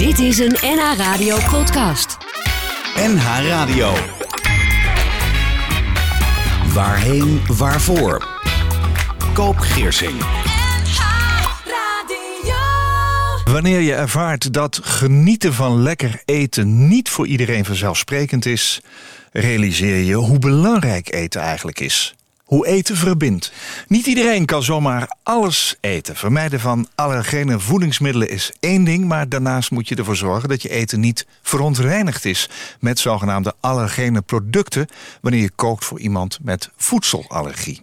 Dit is een NH Radio podcast. NH Radio. Waarheen, waarvoor? Koop Geersing. Wanneer je ervaart dat genieten van lekker eten niet voor iedereen vanzelfsprekend is, realiseer je hoe belangrijk eten eigenlijk is. Hoe eten verbindt. Niet iedereen kan zomaar alles eten. Vermijden van allergene voedingsmiddelen is één ding, maar daarnaast moet je ervoor zorgen dat je eten niet verontreinigd is met zogenaamde allergene producten wanneer je kookt voor iemand met voedselallergie.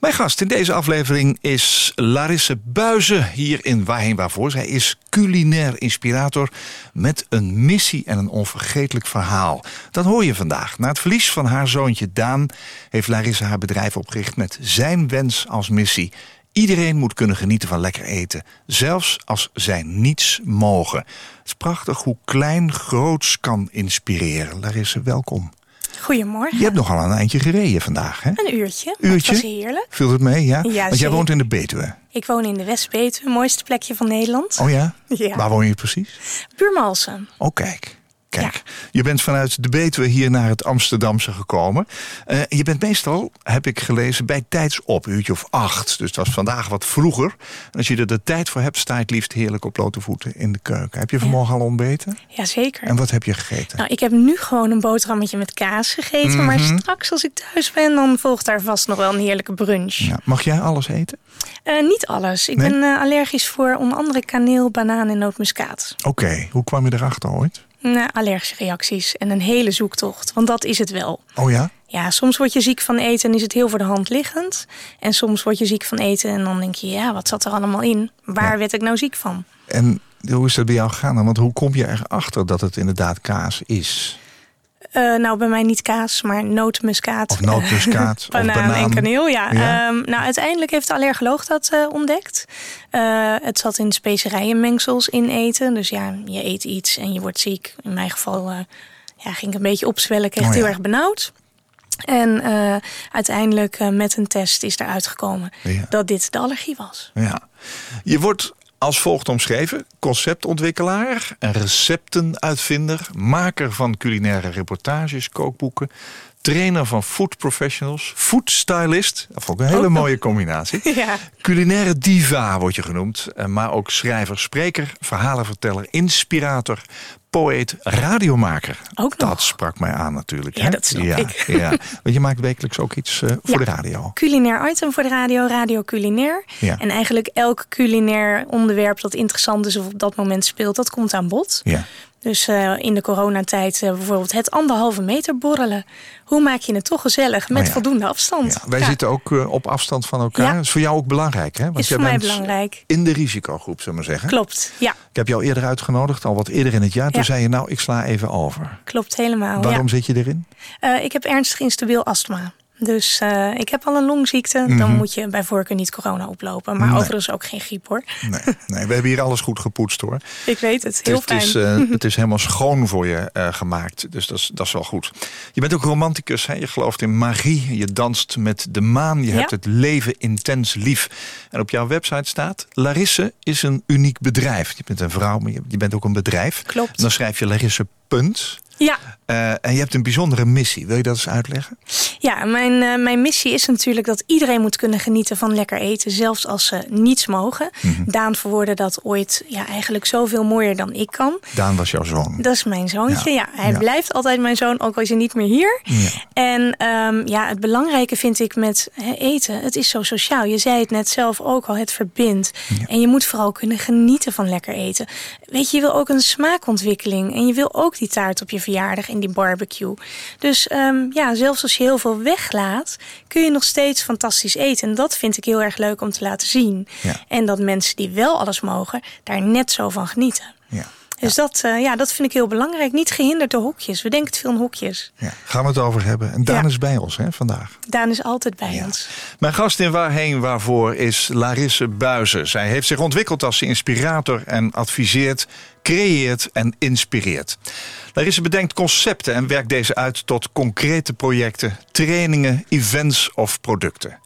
Mijn gast in deze aflevering is Larisse Buizen hier in Waarheen Waarvoor. Zij is culinair inspirator met een missie en een onvergetelijk verhaal. Dat hoor je vandaag. Na het verlies van haar zoontje Daan heeft Larisse haar bedrijf opgericht met zijn wens als missie. Iedereen moet kunnen genieten van lekker eten, zelfs als zij niets mogen. Het is prachtig hoe klein groots kan inspireren. Larisse, welkom. Goedemorgen. Je hebt nogal een eindje gereden vandaag, hè? Een uurtje. Uurtje? Dat was heerlijk. Viel het mee, ja? Ja, Want jij woont in de Betuwe. Ik woon in de West-Betuwe, mooiste plekje van Nederland. Oh ja? Ja. Waar woon je precies? Buurmalsen. Oh, kijk. Kijk, je bent vanuit de Betuwe hier naar het Amsterdamse gekomen. Eh, je bent meestal, heb ik gelezen, bij tijdsop, een uurtje of acht. Dus het was vandaag wat vroeger. En als je er de tijd voor hebt, sta je het liefst heerlijk op blote voeten in de keuken. Heb je vanmorgen al ontbeten? Jazeker. En wat heb je gegeten? Nou, ik heb nu gewoon een boterhammetje met kaas gegeten. Maar Mhm. straks als ik thuis ben, dan volgt daar vast nog wel een heerlijke brunch. Ja, mag jij alles eten? Eh, niet alles. Ik Nee? ben eh, allergisch voor onder andere kaneel, banaan en nootmuskaat. Oké, hoe kwam je erachter ooit? Nou, allergische reacties en een hele zoektocht. Want dat is het wel. Oh ja? Ja, soms word je ziek van eten en is het heel voor de hand liggend. En soms word je ziek van eten en dan denk je, ja, wat zat er allemaal in? Waar Ja. werd ik nou ziek van? En hoe is dat bij jou gegaan? dan? Want hoe kom je erachter dat het inderdaad kaas is? Eh, nou, bij mij niet kaas, maar nootmuskaat. Of nootmuskaat, of banaan, banaan. en kaneel, ja. Ja. Ehm, nou, uiteindelijk heeft de allergoloog dat eh, ontdekt. Eh, het zat in specerijenmengsels in eten. Dus ja, je eet iets en je wordt ziek. In mijn geval ja, ging ik een beetje opzwellen, kreeg Oh ja. heel erg benauwd. En uiteindelijk met een test is eruit gekomen Ja. dat dit de allergie was. Ja. Je wordt als volgt omschreven: conceptontwikkelaar, receptenuitvinder, maker van culinaire reportages, kookboeken, trainer van food professionals, foodstylist. Dat vond ik een hele Oh. mooie combinatie. Ja. Culinaire diva wordt je genoemd, eh, maar ook schrijver, spreker, verhalenverteller, inspirator, poëet, radiomaker. Ook nog. Dat sprak mij aan natuurlijk. Ja, hè? dat snap ja, ik. Ja. Want je maakt wekelijks ook iets eh, voor Ja. de radio. Culinair item voor de radio, radio culinair. Ja. En eigenlijk elk culinair onderwerp dat interessant is of op dat moment speelt, dat komt aan bod. Ja. Dus eh, in de coronatijd eh, bijvoorbeeld het anderhalve meter borrelen. Hoe maak je het toch gezellig met Oh ja. voldoende afstand? Ja, wij Ja, zitten ook eh, op afstand van elkaar. Dat is voor jou ook belangrijk, hè? Want is jij voor mij bent belangrijk. in de risicogroep, zullen we maar zeggen. Klopt, ja, Ik heb jou eerder uitgenodigd, al wat eerder in het jaar. Toen zei je, nou, ik sla even over. klopt helemaal. Waarom zit je erin? Ik heb ernstig instabiel astma. Dus eh, ik heb al een longziekte. Dan moet je bij voorkeur niet corona oplopen. Maar Mhm. Nee. overigens ook geen griep hoor. Nee, nee, we hebben hier alles goed gepoetst, hoor. Ik weet het, heel het, fijn. het, is, eh, het is helemaal schoon voor je eh, gemaakt. Dus dat is, dat is wel goed. Je bent ook romanticus. Hè? Je gelooft in magie. Je danst met de maan. Je Ja. hebt het leven intens lief. En op jouw website staat... Larisse is een uniek bedrijf. Je bent een vrouw, maar je, je bent ook een bedrijf. Klopt. En dan schrijf je Larisse punt. Ja, Eh, en je hebt een bijzondere missie. Wil je dat eens uitleggen? Ja, mijn, eh, mijn missie is natuurlijk dat iedereen moet kunnen genieten van lekker eten, zelfs als ze niets mogen. Mhm. Daan verwoordde dat ooit ja, eigenlijk zoveel mooier dan ik kan. Daan was jouw zoon. Dat is mijn zoontje. Ja, Ja, hij ja. blijft altijd mijn zoon, ook al is hij niet meer hier. Ja. En ehm, ja, het belangrijke vind ik met eten, het is zo sociaal. Je zei het net zelf ook al, het verbindt. En je moet vooral kunnen genieten van lekker eten. Weet je, je wil ook een smaakontwikkeling. En je wil ook die taart op je verjaardag en die barbecue. Dus ehm, ja, zelfs als je heel veel weglaat, kun je nog steeds fantastisch eten. En dat vind ik heel erg leuk om te laten zien. Ja. En dat mensen die wel alles mogen, daar net zo van genieten. Ja. Dus dat, eh, ja, dat vind ik heel belangrijk. Niet gehinderd door hokjes. We denken te veel in hokjes. Ja. Gaan we het over hebben. En Daan Ja. is bij ons hè, vandaag. Daan is altijd bij Ja. ons. Mijn gast in Waarheen Waarvoor is Larisse Buizen. Zij heeft zich ontwikkeld als inspirator en adviseert, creëert en inspireert. Larisse bedenkt concepten en werkt deze uit tot concrete projecten, trainingen, events of producten.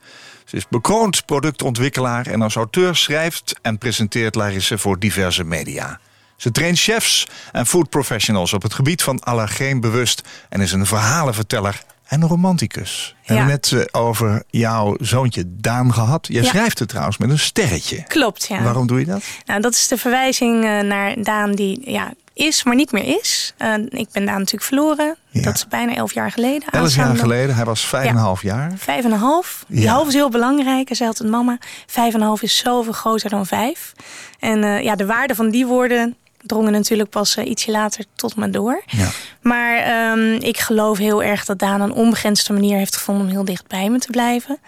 Ze is bekroond productontwikkelaar en als auteur schrijft en presenteert Larisse voor diverse media. Ze traint chefs en food professionals op het gebied van allergeenbewust en is een verhalenverteller en een romanticus. We Ja. hebben net eh, over jouw zoontje Daan gehad. Jij Ja. schrijft het trouwens met een sterretje. Klopt, ja. Waarom doe je dat? Nou, dat is de verwijzing eh, naar Daan die ja, is, maar niet meer is. Eh, ik ben Daan natuurlijk verloren. Ja. Dat is bijna elf jaar geleden. Elf jaar geleden, hij was vijf en een half jaar. Vijf en een half. Die half is heel belangrijk. En zei altijd, mama, vijf en een half is zoveel groter dan vijf. En ja, de waarde van die woorden drongen natuurlijk pas eh, ietsje later tot me door. Ja. Maar ehm, ik geloof heel erg dat Daan een onbegrensde manier heeft gevonden om heel dicht bij me te blijven.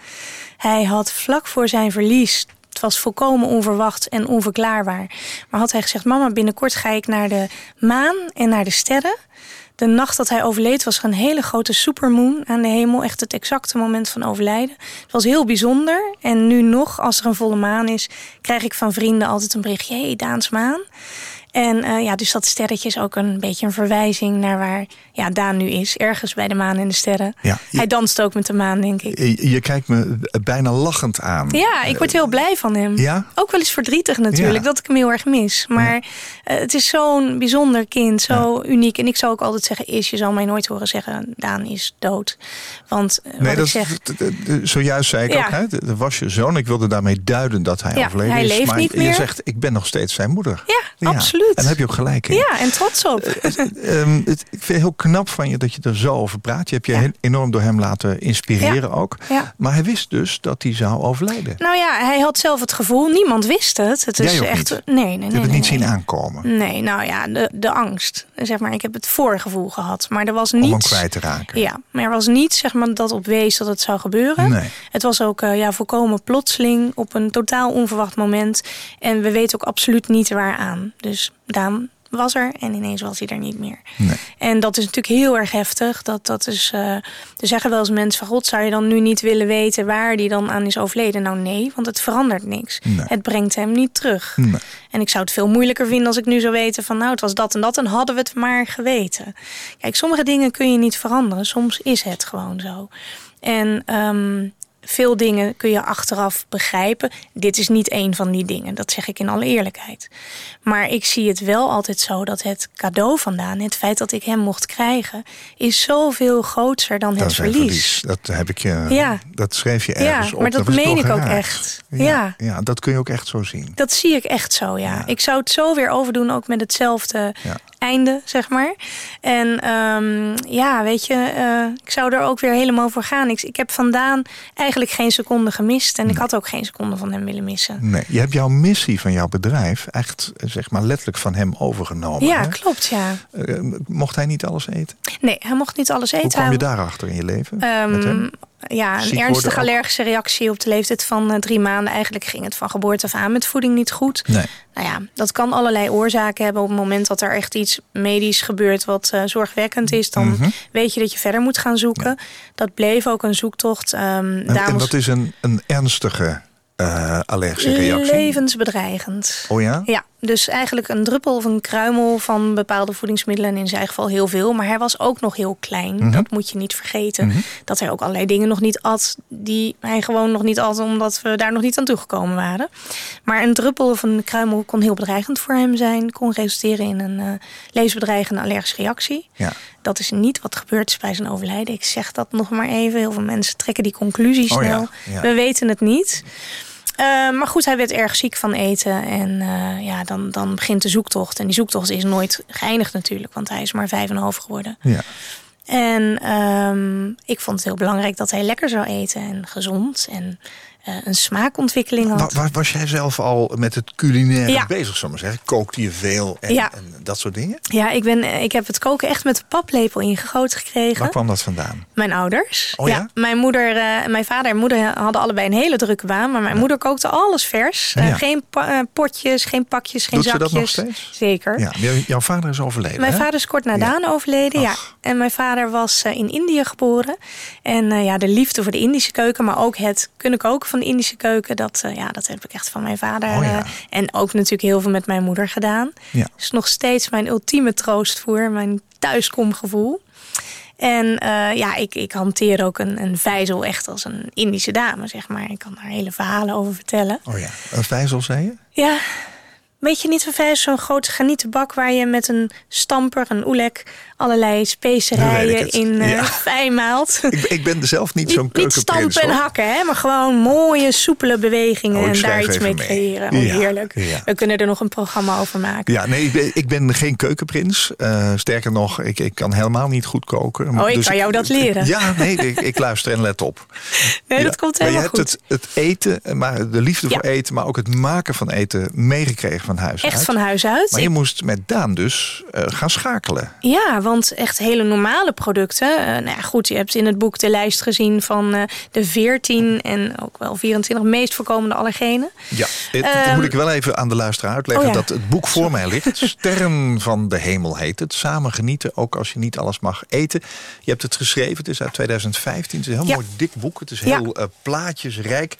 Hij had vlak voor zijn verlies, het was volkomen onverwacht en onverklaarbaar, maar had hij gezegd: Mama, binnenkort ga ik naar de maan en naar de sterren. De nacht dat hij overleed was er een hele grote supermoon aan de hemel. Echt het exacte moment van overlijden. Het was heel bijzonder. En nu nog, als er een volle maan is, krijg ik van vrienden altijd een berichtje. Hé, hey, Daans maan. En eh, ja, dus dat sterretje is ook een beetje een verwijzing naar waar ja, Daan nu is. Ergens bij de maan en de sterren. Ja, je- Hij danst ook met de maan, denk ik. Je, je kijkt me bijna lachend aan. Ja, ik word heel blij van hem. Ja? Ook wel eens verdrietig natuurlijk, Ja. dat ik hem heel erg mis. Maar eh, het is zo'n bijzonder kind, zo uniek. En ik zou ook altijd zeggen, is, je zal mij nooit horen zeggen, Daan is dood. Want eh, Nee, wat dat, ik zeg... zojuist zei ik ook, hè, dat was je zoon. Ik wilde daarmee duiden dat hij overleden hij is. leeft maar niet je meer. zegt, ik ben nog steeds zijn moeder. Ja, absoluut. En daar heb je ook gelijk in. Ja, en trots op. Ehm, het, ik vind het heel knap van je dat je er zo over praat. Je hebt je Ja. enorm door hem laten inspireren ook. Ja. Maar hij wist dus dat hij zou overlijden. Nou ja, hij had zelf het gevoel, niemand wist het. Het is Jij ook echt. niet? Nee, nee, nee. je hebt het niet nee. zien aankomen Nee, nou ja, de, de angst. Zeg maar, ik heb het voorgevoel gehad. Maar er was om hem niets. kwijt te raken. Ja, maar er was niets zeg maar, dat op wees dat het zou gebeuren. Nee. Het was ook eh, ja, volkomen plotseling op een totaal onverwacht moment. En we weten ook absoluut niet waaraan. Dus Daan was er en ineens was hij er niet meer. Nee. En dat is natuurlijk heel erg heftig. Dat, dat is, er zeggen wel eens mensen van... God, zou je dan nu niet willen weten waar die dan aan is overleden? Nou nee, want het verandert niks. Nee. Het brengt hem niet terug. Nee. En ik zou het veel moeilijker vinden als ik nu zou weten van... nou, het was dat en dat en hadden we het maar geweten. Kijk, sommige dingen kun je niet veranderen. Soms is het gewoon zo. En ehm, veel dingen kun je achteraf begrijpen. Dit is niet één van die dingen. Dat zeg ik in alle eerlijkheid. Maar ik zie het wel altijd zo dat het cadeau vandaan... het feit dat ik hem mocht krijgen... is zoveel groter dan Dat het een verlies. Dat heb ik je. Ja. Dat schreef je Ja, ergens op. maar dat meen ik ook echt. Ja. Ja. ja, dat kun je ook echt zo zien. Dat zie ik echt zo, ja. Ja. Ik zou het zo weer overdoen, ook met hetzelfde Ja. Einde, zeg maar. En ehm, ja, weet je, eh, ik zou er ook weer helemaal voor gaan. Ik, ik heb vandaan eigenlijk geen seconde gemist. En ik had ook geen seconde van hem willen missen. Nee, je hebt jouw missie van jouw bedrijf echt eh, zeg maar letterlijk van hem overgenomen. Ja, hè? klopt, ja. Eh, mocht hij niet alles eten? Nee, hij mocht niet alles Hoe eten. kwam je daarachter in je leven? Hem? Ja, een ernstige allergische reactie op de leeftijd van eh, drie maanden. Eigenlijk ging het van geboorte af aan met voeding niet goed. Nee. Nou ja, dat kan allerlei oorzaken hebben. Op het moment dat er echt iets medisch gebeurt wat eh, zorgwekkend is, dan Mhm. weet je dat je verder moet gaan zoeken. Dat bleef ook een zoektocht. Ehm en dat is een, een ernstige eh, allergische reactie. levensbedreigend. Oh ja? Ja, dus eigenlijk een druppel of een kruimel van bepaalde voedingsmiddelen. En in zijn geval heel veel. Maar hij was ook nog heel klein. Mhm. Dat moet je niet vergeten. Dat hij ook allerlei dingen nog niet at. Die hij gewoon nog niet at. Omdat we daar nog niet aan toegekomen waren. Maar een druppel of een kruimel kon heel bedreigend voor hem zijn. Kon resulteren in een eh levensbedreigende allergische reactie. Ja. Dat is niet wat gebeurd is bij zijn overlijden. Ik zeg dat nog maar even. Heel veel mensen trekken die conclusie Oh ja, snel. ja. We weten het niet. Eh, maar goed, hij werd erg ziek van eten. En eh, ja, dan, dan begint de zoektocht. En die zoektocht is nooit geëindigd natuurlijk. Want hij is maar vijf en een half geworden. Ja. En ehm, ik vond het heel belangrijk dat hij lekker zou eten. En gezond. En een smaakontwikkeling had. Wa- wa- was jij zelf al met het culinaire Ja. bezig, ik maar zeggen? Kookte je veel en, Ja. en dat soort dingen? Ja, ik, ben, eh, ik heb het koken echt met de paplepel ingegoten gekregen. Waar kwam dat vandaan? Mijn ouders. Oh ja? mijn moeder, eh, mijn vader en moeder hadden allebei een hele drukke baan. Maar mijn moeder kookte alles vers. Eh, geen eh, potjes, geen pakjes, geen Doet ze dat zakjes. nog steeds? Zeker. Ja, jou- jouw vader is overleden. Mijn hè? vader is kort na. Daan overleden, ja. En mijn vader was eh, in Indië geboren. En eh, ja, de liefde voor de Indische keuken, maar ook het kunnen koken van de Indische keuken, dat, eh, ja, dat heb ik echt van mijn vader. Oh ja. eh, en ook natuurlijk heel veel met mijn moeder gedaan. Ja. is nog steeds mijn ultieme troostvoer, mijn thuiskomgevoel. En eh, ja, ik, ik hanteer ook een, een vijzel echt als een Indische dame, zeg maar. Ik kan daar hele verhalen over vertellen. Oh ja, een vijzel zei je? Ja, Weet je niet van vijf zo'n grote granietenbak waar je met een stamper, een oelek, allerlei specerijen in uh, ja. fijn maalt. Ik, ik, ben zelf niet, zo'n keukenprins. Niet stampen en hakken, hè, maar gewoon mooie, soepele bewegingen oh, en daar iets mee creëren. Oh, heerlijk. Ja. We kunnen er nog een programma over maken. Ja, nee, ik ben, ik ben geen keukenprins. Uh, sterker nog, ik, ik kan helemaal niet goed koken. Oh, ik dus kan jou dat leren. Ja, nee, ik, ik luister en let op. Nee, dat komt helemaal goed. Maar je hebt het, het eten, maar de liefde voor eten, maar ook het maken van eten meegekregen van huis Echt uit. van huis uit. Maar je moest met Daan dus uh, gaan schakelen. Ja, want echt hele normale producten. Uh, nou ja, goed, je hebt in het boek de lijst gezien van uh, de 14 en ook wel 24 meest voorkomende allergenen. Ja, het, um, dan moet ik wel even aan de luisteraar uitleggen oh ja. dat het boek voor mij ligt. Sterren van de hemel heet het. Samen genieten, ook als je niet alles mag eten. Je hebt het geschreven, het is uit 2015. Het is een heel Ja. mooi dik boek. Het is heel uh, plaatjesrijk.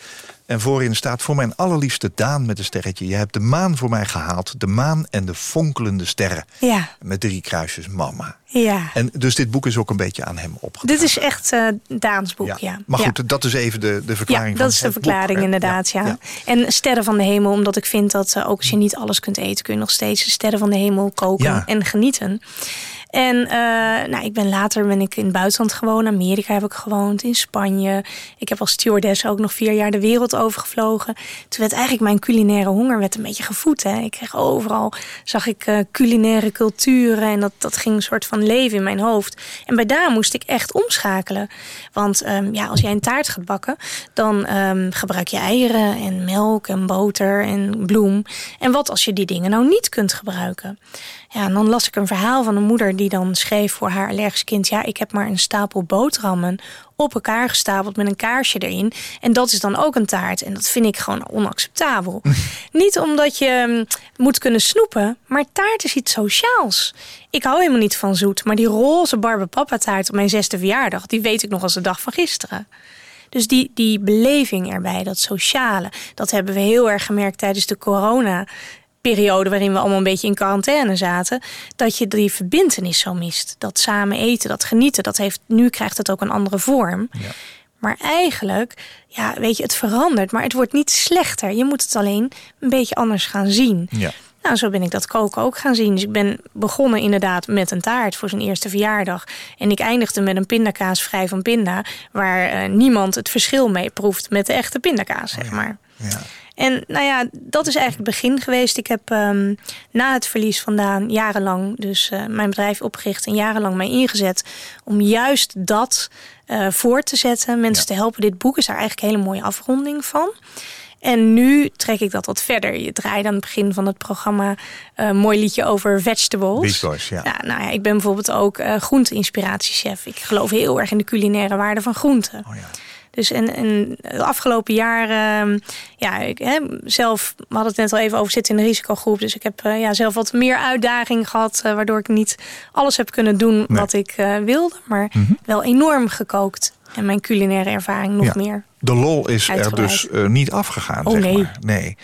En voorin staat voor mijn allerliefste Daan met een sterretje. Je hebt de maan voor mij gehaald. De maan en de fonkelende sterren. Ja, Met drie kruisjes mama. ja. En dus dit boek is ook een beetje aan hem opgedragen. Dit is echt uh, Daans boek, ja. Maar Ja. goed, dat is even de, de verklaring Ja, dat is de boek, verklaring inderdaad, ja. En Sterren van de Hemel, omdat ik vind dat eh, ook als je niet alles kunt eten... kun je nog steeds de Sterren van de Hemel koken en genieten. En eh, nou, ik ben later ben ik in het buitenland gewoond. Amerika heb ik gewoond, in Spanje. Ik heb als stewardess ook nog vier jaar de wereld overgevlogen. Toen werd eigenlijk mijn culinaire honger werd een beetje gevoed. Hè. Ik kreeg overal, zag ik eh, culinaire culturen. En dat, dat ging een soort van leven in mijn hoofd. En bij daar moest ik echt omschakelen. Want ehm, ja, als jij een taart gaat bakken, dan ehm, gebruik je eieren en melk en boter en bloem. En wat als je die dingen nou niet kunt gebruiken? Ja, en dan las ik een verhaal van een moeder die dan schreef voor haar allergisch kind: Ja, ik heb maar een stapel boterhammen op elkaar gestapeld met een kaarsje erin. En dat is dan ook een taart. En dat vind ik gewoon onacceptabel. niet omdat je mm, moet kunnen snoepen, maar taart is iets sociaals. Ik hou helemaal niet van zoet, maar die roze Barbapapa taart op mijn zesde verjaardag, die weet ik nog als de dag van gisteren. Dus die, die beleving erbij, dat sociale, dat hebben we heel erg gemerkt tijdens de corona periode waarin we allemaal een beetje in quarantaine zaten, dat je die verbintenis zo mist. Dat samen eten, dat genieten, dat heeft nu krijgt het ook een andere vorm. Ja. Maar eigenlijk, ja, weet je, het verandert, maar het wordt niet slechter. Je moet het alleen een beetje anders gaan zien. Ja. Nou, zo ben ik dat koken ook gaan zien. Dus ik ben begonnen inderdaad met een taart voor zijn eerste verjaardag. En ik eindigde met een pindakaas vrij van pinda, waar eh, niemand het verschil mee proeft met de echte pindakaas, zeg maar. Ja. En nou ja, dat is eigenlijk het begin geweest. Ik heb ehm, na het verlies vandaan jarenlang dus eh, mijn bedrijf opgericht en jarenlang mij ingezet om juist dat eh, voor te zetten, mensen Ja. te helpen. Dit boek is daar eigenlijk een hele mooie afronding van. En nu trek ik dat wat verder. Je draait aan het begin van het programma eh, een mooi liedje over vegetables. Ja. Ja, nou ja, ik ben bijvoorbeeld ook eh groente-inspiratiechef. Ik geloof heel erg in de culinaire waarde van groenten. Oh ja. Dus en, en het afgelopen jaar, ehm, ja, ik, hè, zelf, we hadden het net al even over zitten in de risicogroep. Dus ik heb eh, ja, zelf wat meer uitdaging gehad, eh, waardoor ik niet alles heb kunnen doen Nee. wat ik eh, wilde. Maar Mhm. wel enorm gekookt. En mijn culinaire ervaring nog Ja. meer. De lol is er dus niet afgegaan, Oh, zeg nee. maar. Nee.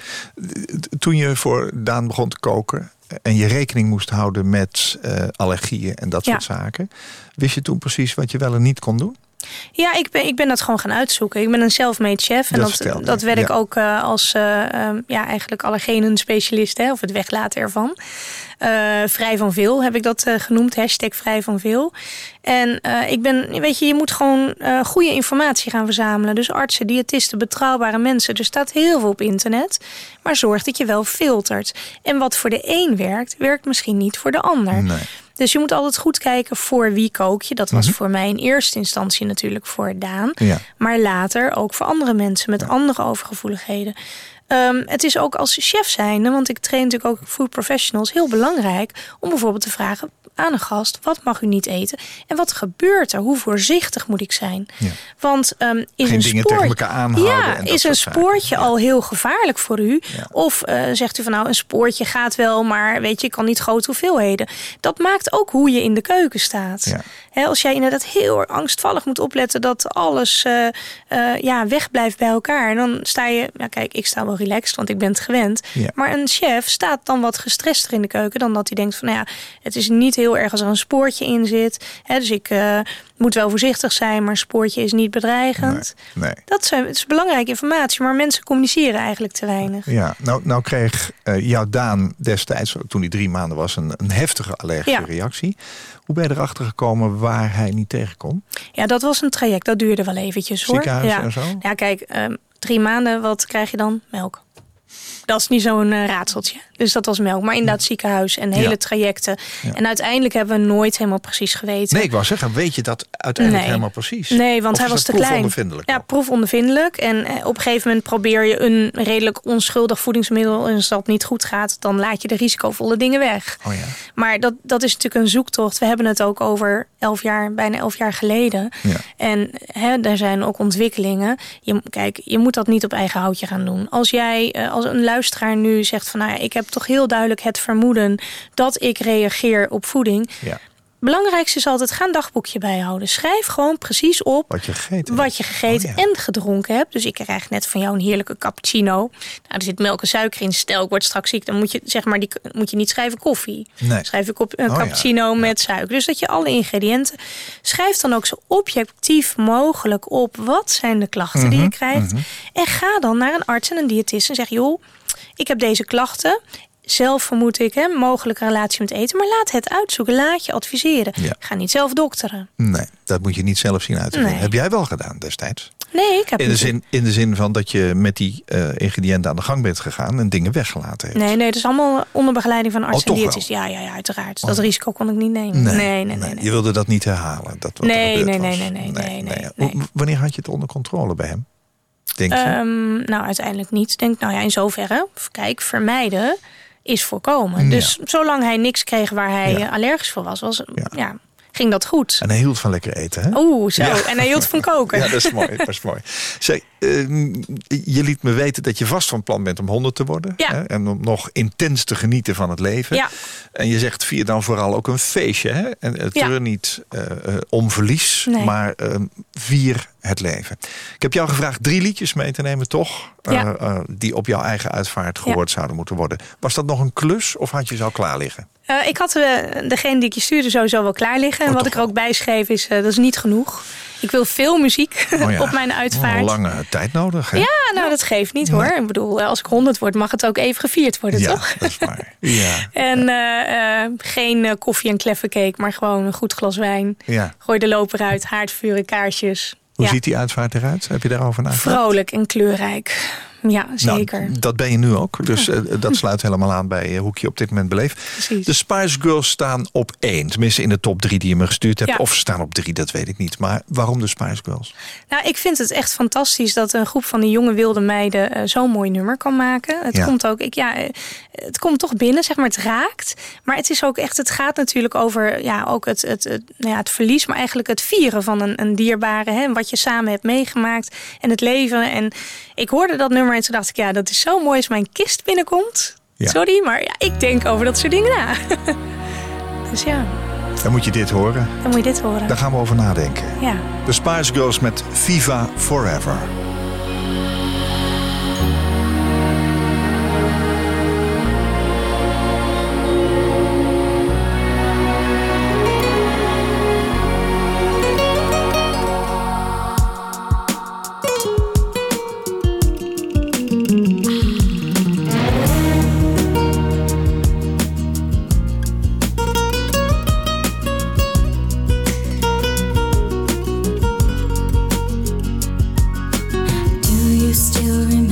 Toen je voor Daan begon te koken en je rekening moest houden met allergieën en dat Ja. soort zaken, wist je toen precies wat je wel en niet kon doen? Ja, ik ben, ik ben dat gewoon gaan uitzoeken. Ik ben een self-made chef. En Dat dat, werd ik ook eh, als eh, ehm, ja, eigenlijk allergenen specialist. Hè, of het weglaten ervan. Eh, vrij van veel heb ik dat genoemd. Hashtag vrij van veel. En ik ben, weet je, je moet gewoon goede informatie gaan verzamelen. Dus artsen, diëtisten, betrouwbare mensen. Er staat heel veel op internet. Maar zorg dat je wel filtert. En wat voor de een werkt, werkt misschien niet voor de ander. Nee. Dus je moet altijd goed kijken voor wie kook je. Dat was Mhm. voor mij in eerste instantie natuurlijk voor Daan. Ja. Maar later ook voor andere mensen met andere overgevoeligheden. Ehm, het is ook als chef zijnde, want ik train natuurlijk ook food professionals, heel belangrijk om bijvoorbeeld te vragen aan een gast: wat mag u niet eten? En wat gebeurt er? Hoe voorzichtig moet ik zijn? Ja. Want ehm, is Geen een dingen spoor... tegen elkaar aanhouden Ja, en is een spoortje Ja. al heel gevaarlijk voor u? Ja. Of eh, zegt u van nou, een spoortje gaat wel, maar weet je, ik kan niet grote hoeveelheden. Dat maakt ook hoe je in de keuken staat. Hè, als jij inderdaad heel angstvallig moet opletten dat alles eh, eh, ja, wegblijft bij elkaar. En dan sta je, ja, kijk, ik sta wel relaxed, want ik ben het gewend. Ja. Maar een chef staat dan wat gestrester in de keuken dan dat hij denkt van, nou ja, het is niet heel erg als er een spoortje in zit. Hè, dus ik eh, moet wel voorzichtig zijn, maar spoortje is niet bedreigend. Nee, nee. Dat, zijn, het is belangrijke informatie, maar mensen communiceren eigenlijk te weinig. Ja, nou, nou kreeg eh, jouw Daan destijds, toen hij drie maanden was, een, een heftige allergische Ja. reactie. Hoe ben je erachter gekomen waar hij niet tegen kon? Ja, dat was een traject. Dat duurde wel eventjes hoor. Ziekenhuis ja. en zo? Ja, kijk, ehm, drie maanden, wat krijg je dan? Melk. Dat is niet zo'n eh, raadseltje. Dus dat was melk. Maar inderdaad ziekenhuis en hele Ja. trajecten. Ja. En uiteindelijk hebben we nooit helemaal precies geweten. Nee, ik wou zeggen, weet je dat uiteindelijk Nee. helemaal precies? Nee, want Of hij was te klein. proefondervindelijk Ja, proefondervindelijk. En eh, op een gegeven moment probeer je een redelijk onschuldig voedingsmiddel. En als dat niet goed gaat, dan laat je de risicovolle dingen weg. Oh ja. Maar dat, dat is natuurlijk een zoektocht. We hebben het ook over elf jaar, bijna elf jaar geleden. Ja. En hè, daar zijn ook ontwikkelingen. Je, kijk, je moet dat niet op eigen houtje gaan doen. Als jij eh, als een luisteraar nu zegt van... nou ja, ik heb toch heel duidelijk het vermoeden... dat ik reageer op voeding. ja. Belangrijkste is altijd, ga een dagboekje bijhouden. Schrijf gewoon precies op Wat je gegeten wat je gegeten Oh ja. en gedronken hebt. Dus ik krijg net van jou een heerlijke cappuccino. Nou, er zit melk en suiker in. Stel, ik word straks ziek, dan moet je, zeg maar, die, moet je niet schrijven koffie. Nee. Schrijf ik op een Oh ja. cappuccino met suiker. Dus dat je alle ingrediënten... Schrijf dan ook zo objectief mogelijk op. Wat zijn de klachten die je Mhm, krijgt? En ga dan naar een arts en een diëtist en zeg... joh, ik heb deze klachten... Zelf vermoed ik een mogelijke relatie met eten. Maar laat het uitzoeken. Laat je adviseren. Ja. Ga niet zelf dokteren. Nee, dat moet je niet zelf zien uit te. Nee. Heb jij wel gedaan destijds? Nee, ik heb In de, niet- zin, in de zin van dat je met die eh, ingrediënten aan de gang bent gegaan en dingen weggelaten hebt. Nee, nee, het is allemaal onder begeleiding van een arts Oh, en diëtist. Ja, ja, ja, uiteraard. Dat risico kon ik niet nemen. Nee, Nee, nee, Je wilde dat niet herhalen. Dat wat Nee, nee, nee, nee, nee, nee, nee, Hoe- nee. Wanneer had je het onder controle bij hem? Denk je? Ehm, nou, uiteindelijk niet. Denk, nou ja, in zoverre. Kijk, vermijden is voorkomen. Ja. Dus zolang hij niks kreeg waar hij Ja. allergisch voor was, was Ja. ja. Ging dat goed. en hij hield van lekker eten, hè? Oeh, zo. Ja. En hij hield van koken. Ja, dat is mooi. Dat is mooi. Zeg, ehm, je liet me weten dat je vast van plan bent om 100 te worden. Ja. Hè? En om nog intens te genieten van het leven. Ja. En je zegt vier dan vooral ook een feestje. Hè? En het Ja. niet eh, eh, om verlies, Nee. maar ehm, vier het leven. Ik heb jou gevraagd drie liedjes mee te nemen, toch? Ja. Eh, die op jouw eigen uitvaart gehoord zouden moeten worden. Was dat nog een klus of had je ze al klaar liggen? Eh, ik had eh, degene die ik je stuurde sowieso wel klaar liggen. En Oh, wat ik er ook bij schreef is, eh, dat is niet genoeg. Ik wil veel muziek Oh ja. op mijn Oh, uitvaart. een lange tijd nodig. Hè? Ja, nou dat geeft niet hoor. Ik bedoel, als ik 100 word, mag het ook even gevierd worden, Ja, toch? dat is waar. Ja, En geen koffie en kleffencake, maar gewoon een goed glas wijn. ja. Gooi de loper uit, haardvuren, kaarsjes. Hoe ziet die uitvaart eruit? Heb je daarover nagedacht? Vrolijk en kleurrijk. Ja, zeker. Nou, dat ben je nu ook. Dus eh, dat sluit helemaal aan bij eh, hoe ik je op dit moment beleef. Precies. De Spice Girls staan op één. Tenminste in de top drie die je me gestuurd hebt. Ja. Of ze staan op drie, dat weet ik niet. Maar waarom de Spice Girls? Nou, ik vind het echt fantastisch dat een groep van die jonge wilde meiden eh, zo'n mooi nummer kan maken. Het Ja. komt ook, ik, ja, het komt toch binnen, zeg maar, het raakt. Maar het is ook echt, het gaat natuurlijk over ja, ook het, het, het, nou ja, het verlies, maar eigenlijk het vieren van een, een dierbare. Hè, en wat je samen hebt meegemaakt en het leven. En ik hoorde dat nummer en toen dacht ik, ja, dat is zo mooi als mijn kist binnenkomt. Ja. Sorry, maar ja, ik denk over dat soort dingen na. dus ja, Dan moet je dit horen. dan moet je dit horen. Daar gaan we over nadenken. Ja. De Spice Girls met Viva Forever. still remember?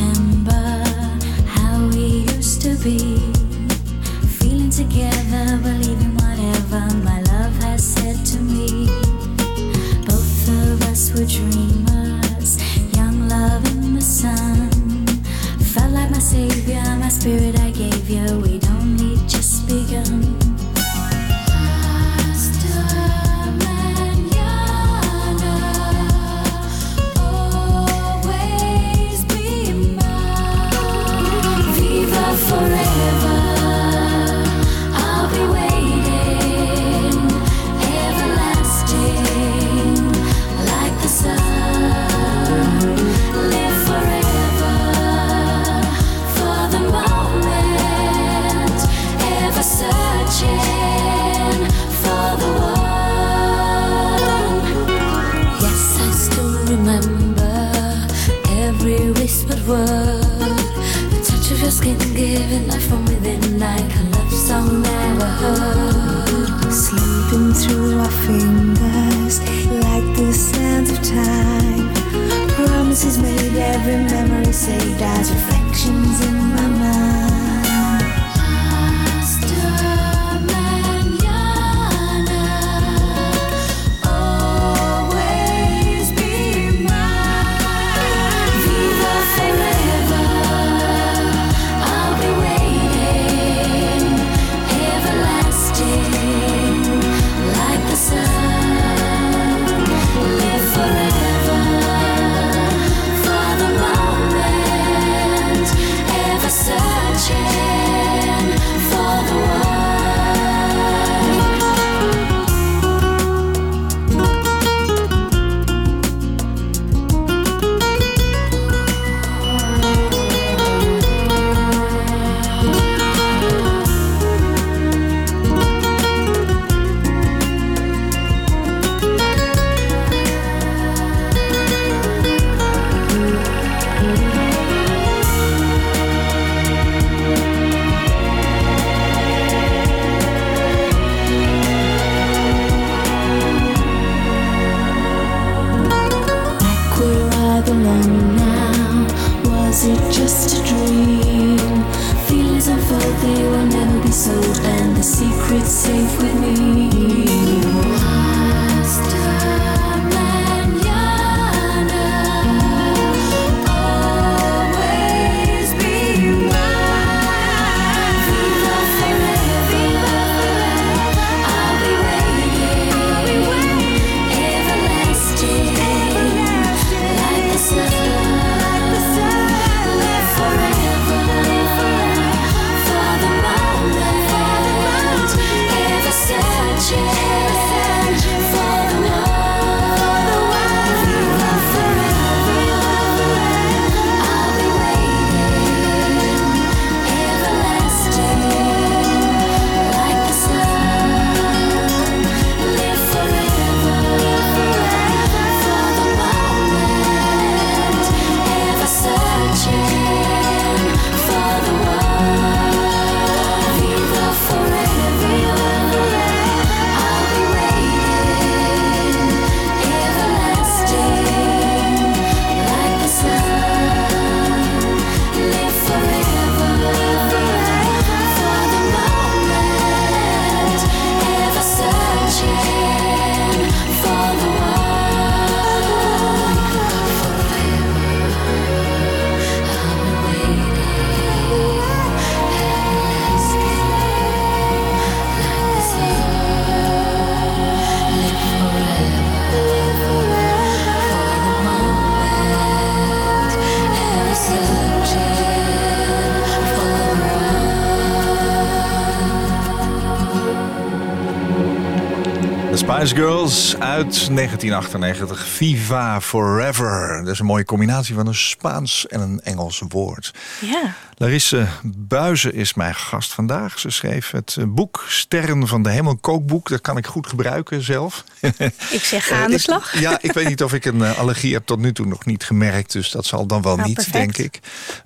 Girls uit 1998. Viva Forever. Dat is een mooie combinatie van een Spaans en een Engels woord. Ja. Larisse Buizen is mijn gast vandaag. Ze schreef het eh, boek Sterren van de Hemel, een kookboek. Dat kan ik goed gebruiken zelf. Ik zeg ga aan de Ik- slag. ja, ik weet niet of ik een eh, allergie heb tot nu toe nog niet gemerkt. Dus dat zal dan wel Nou, niet, perfect. denk ik.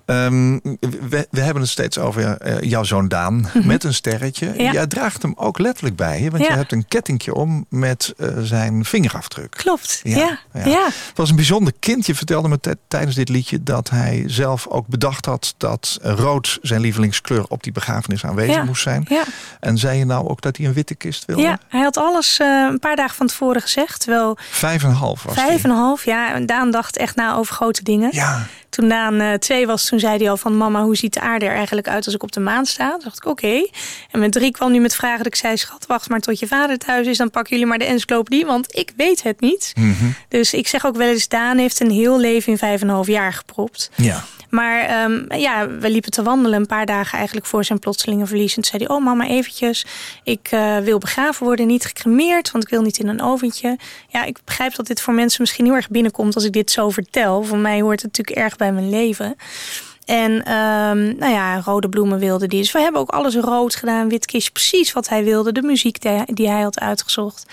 Ehm, we, we hebben het steeds over eh, jouw zoon Daan met een sterretje. Mhm. Ja. Jij draagt hem ook letterlijk bij je. Want Ja. je hebt een kettingje om met eh, zijn vingerafdruk. Klopt. Ja, Ja. ja. Het was een bijzonder kind. Je vertelde me tij- tijdens dit liedje dat hij zelf ook bedacht had dat rood zijn lievelingskleur op die begrafenis aanwezig Ja. moest zijn. Ja. En zei je nou ook dat hij een witte kist wilde? Ja, hij had alles eh, een paar dagen van tevoren gezegd. Terwijl Vijf en een half was vijf en een half, ja. En Daan dacht echt na over grote dingen. Ja, Toen Daan eh, twee was, toen zei hij al van... mama, hoe ziet de aarde er eigenlijk uit als ik op de maan sta? Toen dacht ik, oké. En met drie kwam hij met vragen dat ik zei... schat, wacht maar tot je vader thuis is. Dan pakken jullie maar de encyclopedie, want ik weet het niet. Mhm. Dus ik zeg ook wel eens... Daan heeft een heel leven in vijf en een half jaar gepropt. ja. Maar ehm, ja, we liepen te wandelen een paar dagen eigenlijk voor zijn plotselinge verlies. En toen zei hij, oh mama eventjes, ik eh, wil begraven worden, niet gecremeerd, want ik wil niet in een oventje. Ja, ik begrijp dat dit voor mensen misschien heel erg binnenkomt als ik dit zo vertel. Voor mij hoort het natuurlijk erg bij mijn leven. En ehm, nou ja, rode bloemen wilde die. Dus we hebben ook alles rood gedaan, wit kistje, precies wat hij wilde. De muziek die, die hij had uitgezocht.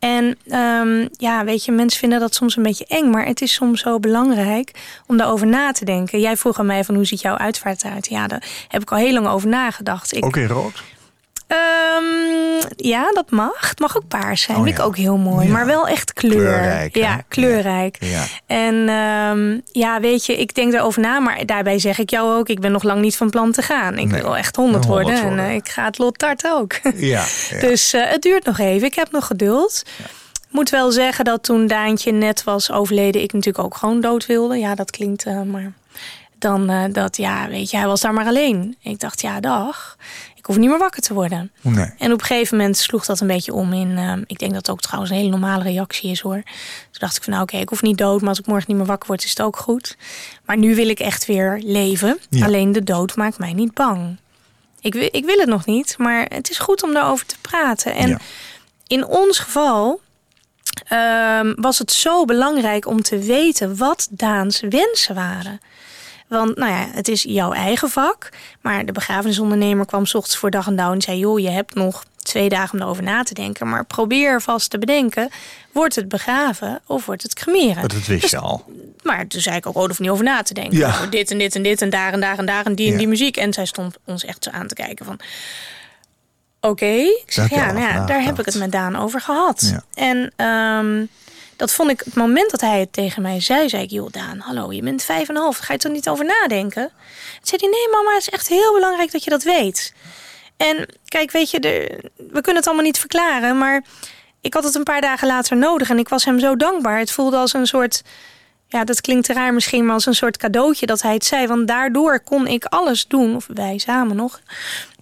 En ehm, ja, weet je, mensen vinden dat soms een beetje eng, maar het is soms zo belangrijk om daarover na te denken. Jij vroeg aan mij van hoe ziet jouw uitvaart eruit? Ja, daar heb ik al heel lang over nagedacht. Ik, Ook in rood? Ehm, ja, dat mag. Het mag ook paars zijn. Oh, Vind ik ja. ook heel mooi. Ja. Maar wel echt kleur. Kleurrijk, hè? Ja, kleurrijk. Ja. En ehm, ja, weet je, ik denk daarover na. Maar daarbij zeg ik jou ook, ik ben nog lang niet van plan te gaan. Ik Nee, wil echt honderd worden. En eh, ik ga het lot tarten ook. Ja, ja. Dus eh, het duurt nog even. Ik heb nog geduld. Moet wel zeggen dat toen Daantje net was overleden... ik natuurlijk ook gewoon dood wilde. Ja, dat klinkt eh, maar... Dan dat, ja, weet je, hij was daar maar alleen. Ik dacht, ja, dag. Ik hoef niet meer wakker te worden. Nee. En op een gegeven moment sloeg dat een beetje om in... eh, ik denk dat het ook trouwens een hele normale reactie is, hoor. Toen dacht ik van, nou oké, ik hoef niet dood... maar als ik morgen niet meer wakker word, is het ook goed. Maar nu wil ik echt weer leven. Ja. Alleen de dood maakt mij niet bang. Ik, ik wil het nog niet, maar het is goed om daarover te praten. En Ja. in ons geval ehm, was het zo belangrijk om te weten wat Daans wensen waren. Want nou ja, het is jouw eigen vak. Maar de begrafenisondernemer kwam 's ochtends voor dag en dauw en zei: Joh, je hebt nog twee dagen om erover na te denken. Maar probeer vast te bedenken: wordt het begraven of wordt het cremeren? Dat wist je al. Maar toen zei ik ook, oh, hoef niet over na te denken. Ja. Dit en dit en dit en daar en daar en daar en die Ja. en die muziek. En zij stond ons echt zo aan te kijken van... Oké, ik zeg, heb je ja, nou ja, daar heb ik het met Daan over gehad. Ja. En ehm, dat vond ik, het moment dat hij het tegen mij zei, zei ik... joh, Daan, hallo, je bent vijf en een half, ga je er niet over nadenken? Toen zei hij, nee mama, het is echt heel belangrijk dat je dat weet. En kijk, weet je, de, we kunnen het allemaal niet verklaren, maar ik had het een paar dagen later nodig en ik was hem zo dankbaar. Het voelde als een soort, ja, dat klinkt raar misschien, maar als een soort cadeautje dat hij het zei. Want daardoor kon ik alles doen, of wij samen nog,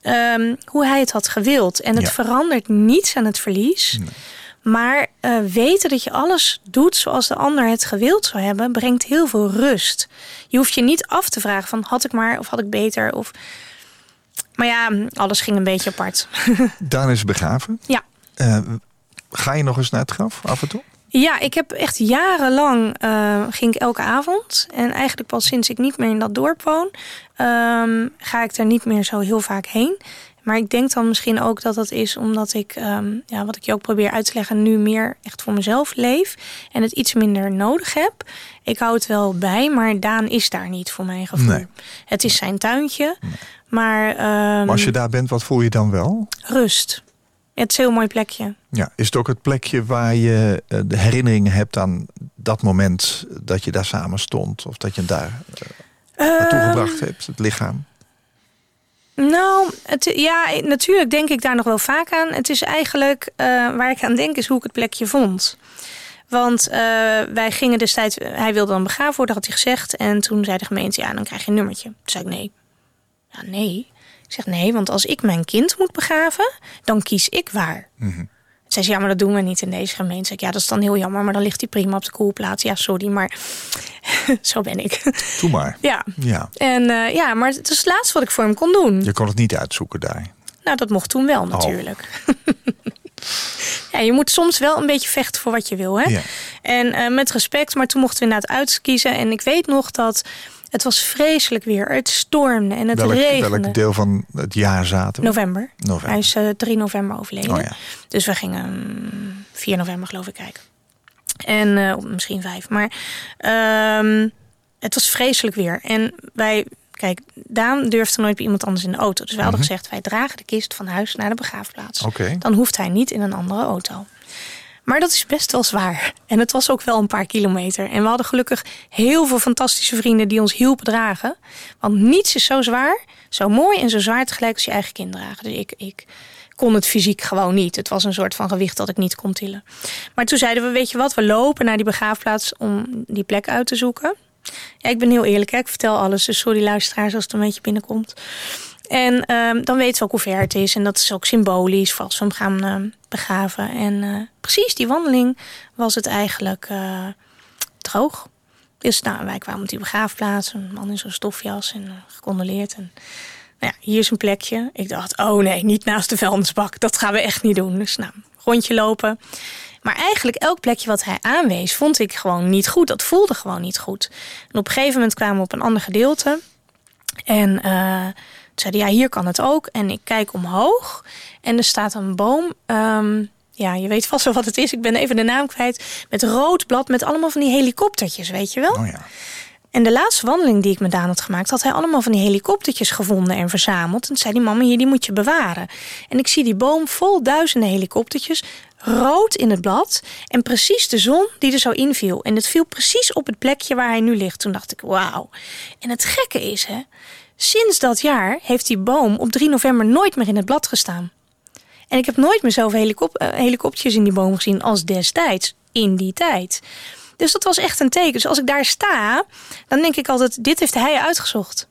ehm, hoe hij het had gewild. En het Ja. verandert niets aan het verlies. Maar eh, weten dat je alles doet zoals de ander het gewild zou hebben, brengt heel veel rust. Je hoeft je niet af te vragen van had ik maar of had ik beter of. Maar ja, alles ging een beetje apart. Daan is begraven. ja. Eh, ga je nog eens naar het graf af en toe? Ja, ik heb echt jarenlang eh, ging ik elke avond. En eigenlijk pas sinds ik niet meer in dat dorp woon, ehm, ga ik er niet meer zo heel vaak heen. Maar ik denk dan misschien ook dat dat is omdat ik, ehm, ja, wat ik je ook probeer uit te leggen, nu meer echt voor mezelf leef. En het iets minder nodig heb. Ik hou het wel bij, maar Daan is daar niet voor mijn gevoel. Nee. Het is zijn tuintje. Maar, ehm, Maar als je daar bent, wat voel je dan wel? rust. Het is een heel mooi plekje. Ja, is het ook het plekje waar je eh, de herinneringen hebt aan dat moment dat je daar samen stond? Of dat je daar eh, naartoe Ehm, gebracht hebt, het lichaam? Nou, het, ja, natuurlijk denk ik daar nog wel vaak aan. Het is eigenlijk, eh, waar ik aan denk, is hoe ik het plekje vond. Want eh, wij gingen destijds, hij wilde dan begraven worden, had hij gezegd. En toen zei de gemeente, ja, dan krijg je een nummertje. Toen zei ik, nee. Ja, nee. Ik zeg, nee, want als ik mijn kind moet begraven, dan kies ik waar. Mhm. Zei ze, ja, maar dat doen we niet in deze gemeente. Zeg ik, ja, dat is dan heel jammer, maar dan ligt hij prima op de koelplaats. Ja, sorry, maar zo ben ik. Doe maar. ja. Ja, En eh, ja, maar het is het laatste wat ik voor hem kon doen. je kon het niet uitzoeken daar. Nou, dat mocht toen wel natuurlijk. ja, je moet soms wel een beetje vechten voor wat je wil. Hè? Ja. En eh, met respect, maar toen mochten we inderdaad uitkiezen. En ik weet nog dat het was vreselijk weer. Het stormde en het Welk, regende. welk deel van het jaar zaten we? November. November. Hij is eh, 3 november overleden. Oh ja. Dus we gingen mm, 4 november geloof ik kijken. En eh, misschien 5. Maar ehm, het was vreselijk weer. En wij, kijk, Daan durfde nooit bij iemand anders in de auto. Dus wij hadden gezegd, wij dragen de kist van huis naar de begraafplaats. Mhm. Dan hoeft hij niet in een andere auto. Maar dat is best wel zwaar. En het was ook wel een paar kilometer. En we hadden gelukkig heel veel fantastische vrienden die ons hielpen dragen. Want niets is zo zwaar, zo mooi en zo zwaar tegelijk als je eigen kind dragen. Dus ik, ik kon het fysiek gewoon niet. Het was een soort van gewicht dat ik niet kon tillen. Maar toen zeiden we, weet je wat, we lopen naar die begraafplaats om die plek uit te zoeken. Ja, ik ben heel eerlijk, ik vertel alles. Dus sorry luisteraars als het een beetje binnenkomt. En ehm, dan weten we ook hoe ver het is. En dat is ook symbolisch voor als we hem gaan ehm, begraven. En eh, precies die wandeling was het eigenlijk eh, droog. Dus nou, wij kwamen op die begraafplaats. Een man in zo'n stofjas en eh, gecondoleerd. En nou ja, hier is een plekje. Ik dacht, oh nee, niet naast de vuilnisbak. Dat gaan we echt niet doen. Dus nou, rondje lopen. Maar eigenlijk elk plekje wat hij aanwees, vond ik gewoon niet goed. Dat voelde gewoon niet goed. En op een gegeven moment kwamen we op een ander gedeelte. En zeiden, ja, hier kan het ook. En ik kijk omhoog en er staat een boom. ehm, ja, je weet vast wel wat het is. Ik ben even de naam kwijt. Met rood blad, met allemaal van die helikoptertjes, weet je wel? Oh ja. En de laatste wandeling die ik met Daan had gemaakt, had hij allemaal van die helikoptertjes gevonden en verzameld. En zei die mama, hier, die moet je bewaren. En ik zie die boom vol duizenden helikoptertjes, rood in het blad. En precies de zon die er zo inviel. En het viel precies op het plekje waar hij nu ligt. Toen dacht ik, wauw. En het gekke is, hè, sinds dat jaar heeft die boom op 3 november nooit meer in het blad gestaan. En ik heb nooit meer zoveel helikop eh, in die boom gezien als destijds, in die tijd. Dus dat was echt een teken. Dus als ik daar sta, dan denk ik altijd: dit heeft hij uitgezocht.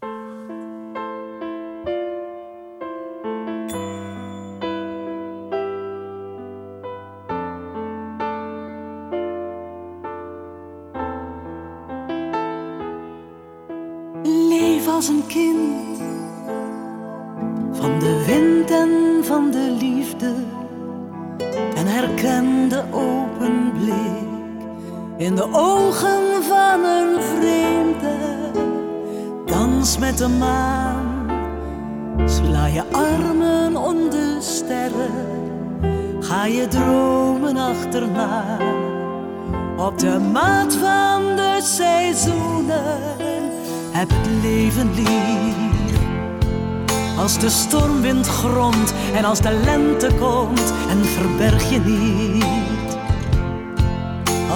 Als een kind. Van de wind en van de liefde. En herken de open blik. In de ogen van een vreemde. Dans met de maan, sla je armen om de sterren, ga je dromen achterna. Op de maat van de seizoenen. Heb het leven lief. Als de stormwind gromt en als de lente komt en verberg je niet.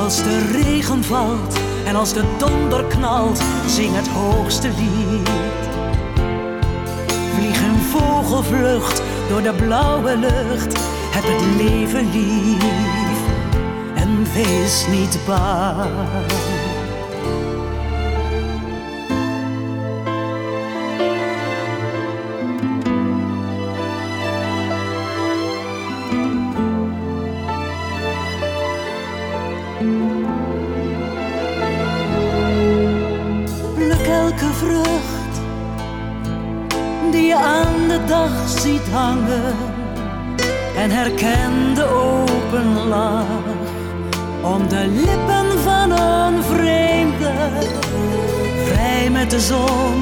Als de regen valt en als de donder knalt, zing het hoogste lied. Vlieg in vogelvlucht door de blauwe lucht. Heb het leven lief en wees niet bang. Vrucht die je aan de dag ziet hangen en herken de open lach om de lippen van een vreemde, vrij met de zon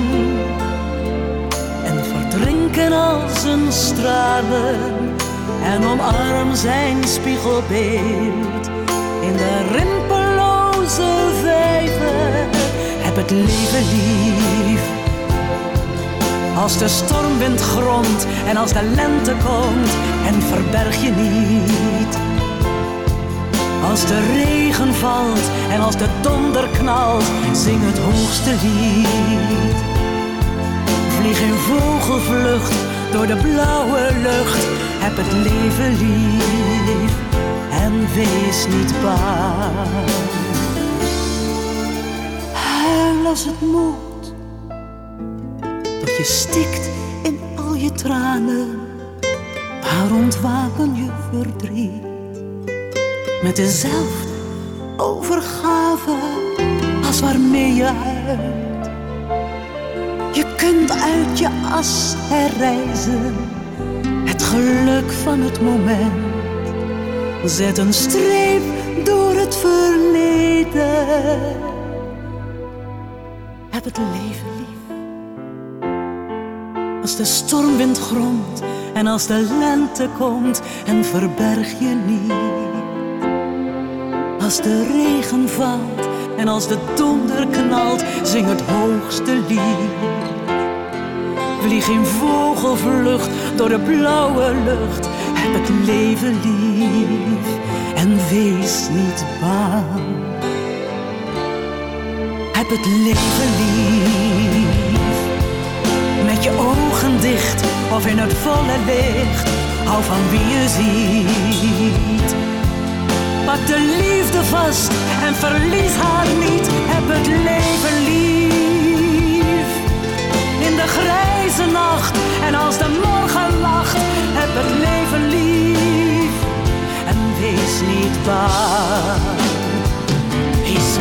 en verdrinken als een stralen en omarm zijn spiegelbeeld in de rimpelloze het leven lief. Als de stormwind gromt en als de lente komt en verberg je niet. Als de regen valt en als de donder knalt, zing het hoogste lied. Vlieg in vogelvlucht door de blauwe lucht, heb het leven lief en wees niet bang. Als het moet, dat je stikt in al je tranen, maar ontwapen je verdriet met dezelfde overgave als waarmee je huilt. Je kunt uit je as herreizen, het geluk van het moment. Zet een streep door het verleden. Heb het leven lief. Als de stormwind gromt en als de lente komt en verberg je niet. Als de regen valt en als de donder knalt, zing het hoogste lied. Vlieg in vogelvlucht door de blauwe lucht, heb het leven lief en wees niet bang. Heb het leven lief, met je ogen dicht of in het volle licht, hou van wie je ziet. Pak de liefde vast en verlies haar niet. Heb het leven lief. In de grijze nacht en als de morgen lacht. Heb het leven lief. En wees niet bang.